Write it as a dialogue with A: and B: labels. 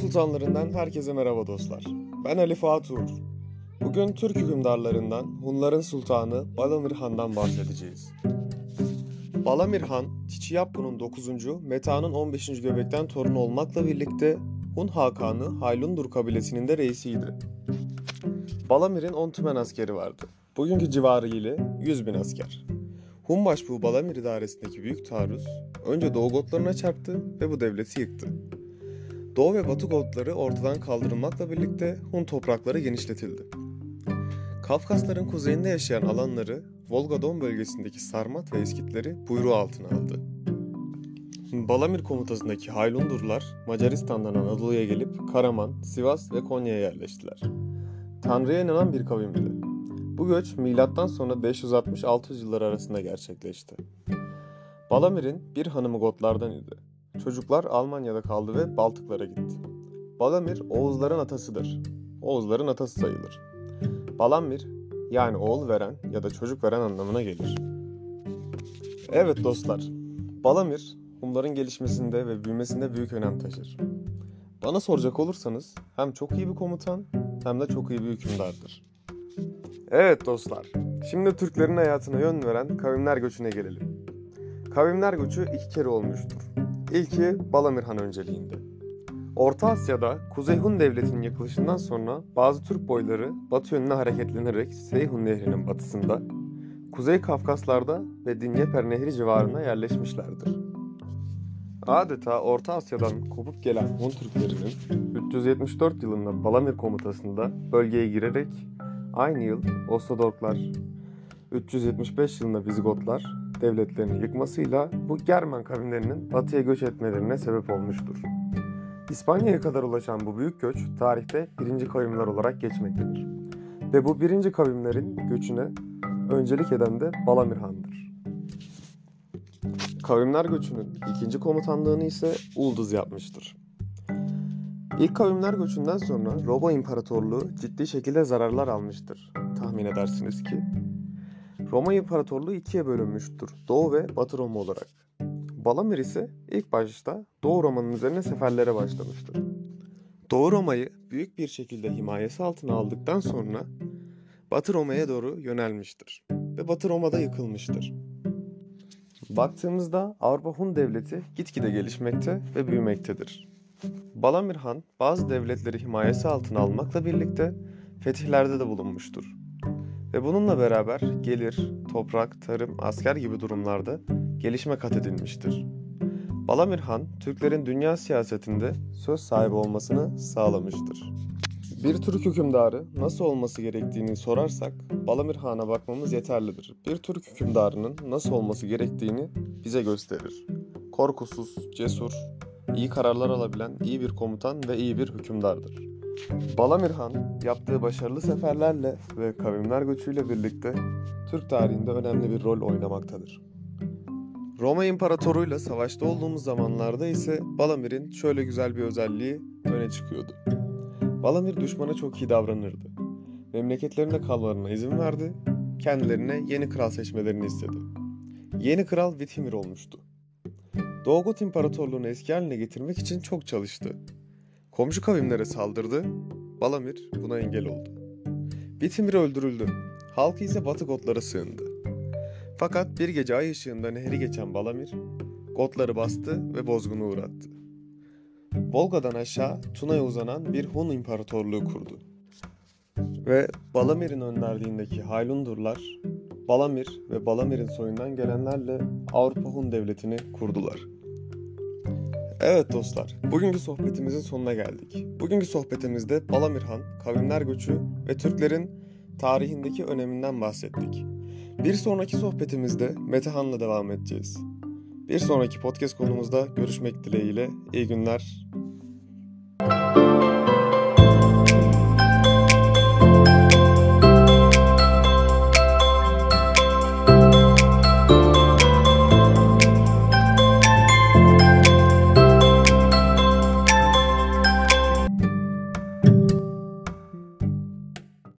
A: Sultanlarından herkese merhaba dostlar. Ben Ali Fuat Uğur. Bugün Türk hükümdarlarından Hunların sultanı Balamir Han'dan bahsedeceğiz. Balamir Han, Çiçi Yapku'nun 9. Meta'nın 15. göbekten torunu olmakla birlikte Hun Hakanı Haylundur kabilesinin de reisiydi. Balamir'in 10 tümen askeri vardı. Bugünkü civarı ile 100 bin asker. Hun başbuğu Balamir idaresindeki büyük taarruz önce Doğu Gotlarına çarptı ve bu devleti yıktı. Doğu ve Batı Gotları ortadan kaldırılmakla birlikte Hun toprakları genişletildi. Kafkasların kuzeyinde yaşayan alanları Volga-Don bölgesindeki Sarmat ve Eskitleri buyruğu altına aldı. Balamir komutasındaki Haylundurlar Macaristan'dan Anadolu'ya gelip Karaman, Sivas ve Konya'ya yerleştiler. Tanrı'ya inanan bir kavimdi. Bu göç milattan sonra 560-600 yıllar arasında gerçekleşti. Balamir'in bir hanımı Gotlardan idi. Çocuklar Almanya'da kaldı ve Baltıklara gitti. Balamir Oğuzların atasıdır. Oğuzların atası sayılır. Balamir yani oğul veren ya da çocuk veren anlamına gelir. Evet dostlar, Balamir Hunların gelişmesinde ve büyümesinde büyük önem taşır. Bana soracak olursanız hem çok iyi bir komutan hem de çok iyi bir hükümdardır. Evet dostlar, şimdi Türklerin hayatına yön veren kavimler göçüne gelelim. Kavimler göçü iki kere olmuştur. İlki Balamir Han önceliğinde. Orta Asya'da Kuzey Hun Devleti'nin yıkılışından sonra bazı Türk boyları batı yönüne hareketlenerek Seyhun Nehri'nin batısında, Kuzey Kafkaslar'da ve Dinyeper Nehri civarına yerleşmişlerdir. Adeta Orta Asya'dan kopup gelen Hun Türklerinin 374 yılında Balamir komutasında bölgeye girerek aynı yıl Ostodorklar, 375 yılında Vizigotlar devletlerini yıkmasıyla bu Germen kavimlerinin batıya göç etmelerine sebep olmuştur. İspanya'ya kadar ulaşan bu büyük göç tarihte birinci kavimler olarak geçmektedir. Ve bu birinci kavimlerin göçüne öncelik eden de Balamir Han'dır. Kavimler göçünün ikinci komutanlığını ise Ulduz yapmıştır. İlk kavimler göçünden sonra Roma İmparatorluğu ciddi şekilde zararlar almıştır. Tahmin edersiniz ki. Roma İmparatorluğu ikiye bölünmüştür. Doğu ve Batı Roma olarak. Balamir ise ilk başta Doğu Roma'nın üzerine seferlere başlamıştır. Doğu Roma'yı büyük bir şekilde himayesi altına aldıktan sonra Batı Roma'ya doğru yönelmiştir ve Batı Roma'da yıkılmıştır. Baktığımızda Avrupa Hun devleti gitgide gelişmekte ve büyümektedir. Balamir Han bazı devletleri himayesi altına almakla birlikte fetihlerde de bulunmuştur. Ve bununla beraber gelir, toprak, tarım, asker gibi durumlarda gelişme kat edilmiştir. Balamir Han, Türklerin dünya siyasetinde söz sahibi olmasını sağlamıştır. Bir Türk hükümdarı nasıl olması gerektiğini sorarsak Balamir Han'a bakmamız yeterlidir. Bir Türk hükümdarının nasıl olması gerektiğini bize gösterir. Korkusuz, cesur, iyi kararlar alabilen iyi bir komutan ve iyi bir hükümdardır. Balamir Han yaptığı başarılı seferlerle ve kavimler göçüyle birlikte Türk tarihinde önemli bir rol oynamaktadır. Roma İmparatoru'yla savaşta olduğumuz zamanlarda ise Balamir'in şöyle güzel bir özelliği öne çıkıyordu. Balamir düşmana çok iyi davranırdı. Memleketlerinde kalmalarına izin verdi, kendilerine yeni kral seçmelerini istedi. Yeni kral Vitimir olmuştu. Doğu Got İmparatorluğunu eski haline getirmek için çok çalıştı. Komşu kavimlere saldırdı, Balamir buna engel oldu. Vitimir öldürüldü, halkı ise Batı Gotlara sığındı. Fakat bir gece ay ışığında nehri geçen Balamir, Gotları bastı ve bozgunu uğrattı. Volga'dan aşağı Tuna'ya uzanan bir Hun imparatorluğu kurdu. Ve Balamir'in önderliğindeki Haylundurlar, Balamir ve Balamir'in soyundan gelenlerle Avrupa Hun devletini kurdular. Evet dostlar, bugünkü sohbetimizin sonuna geldik. Bugünkü sohbetimizde Balamir Han, kavimler göçü ve Türklerin tarihindeki öneminden bahsettik. Bir sonraki sohbetimizde Metehan'la devam edeceğiz. Bir sonraki podcast konumuzda görüşmek dileğiyle iyi günler,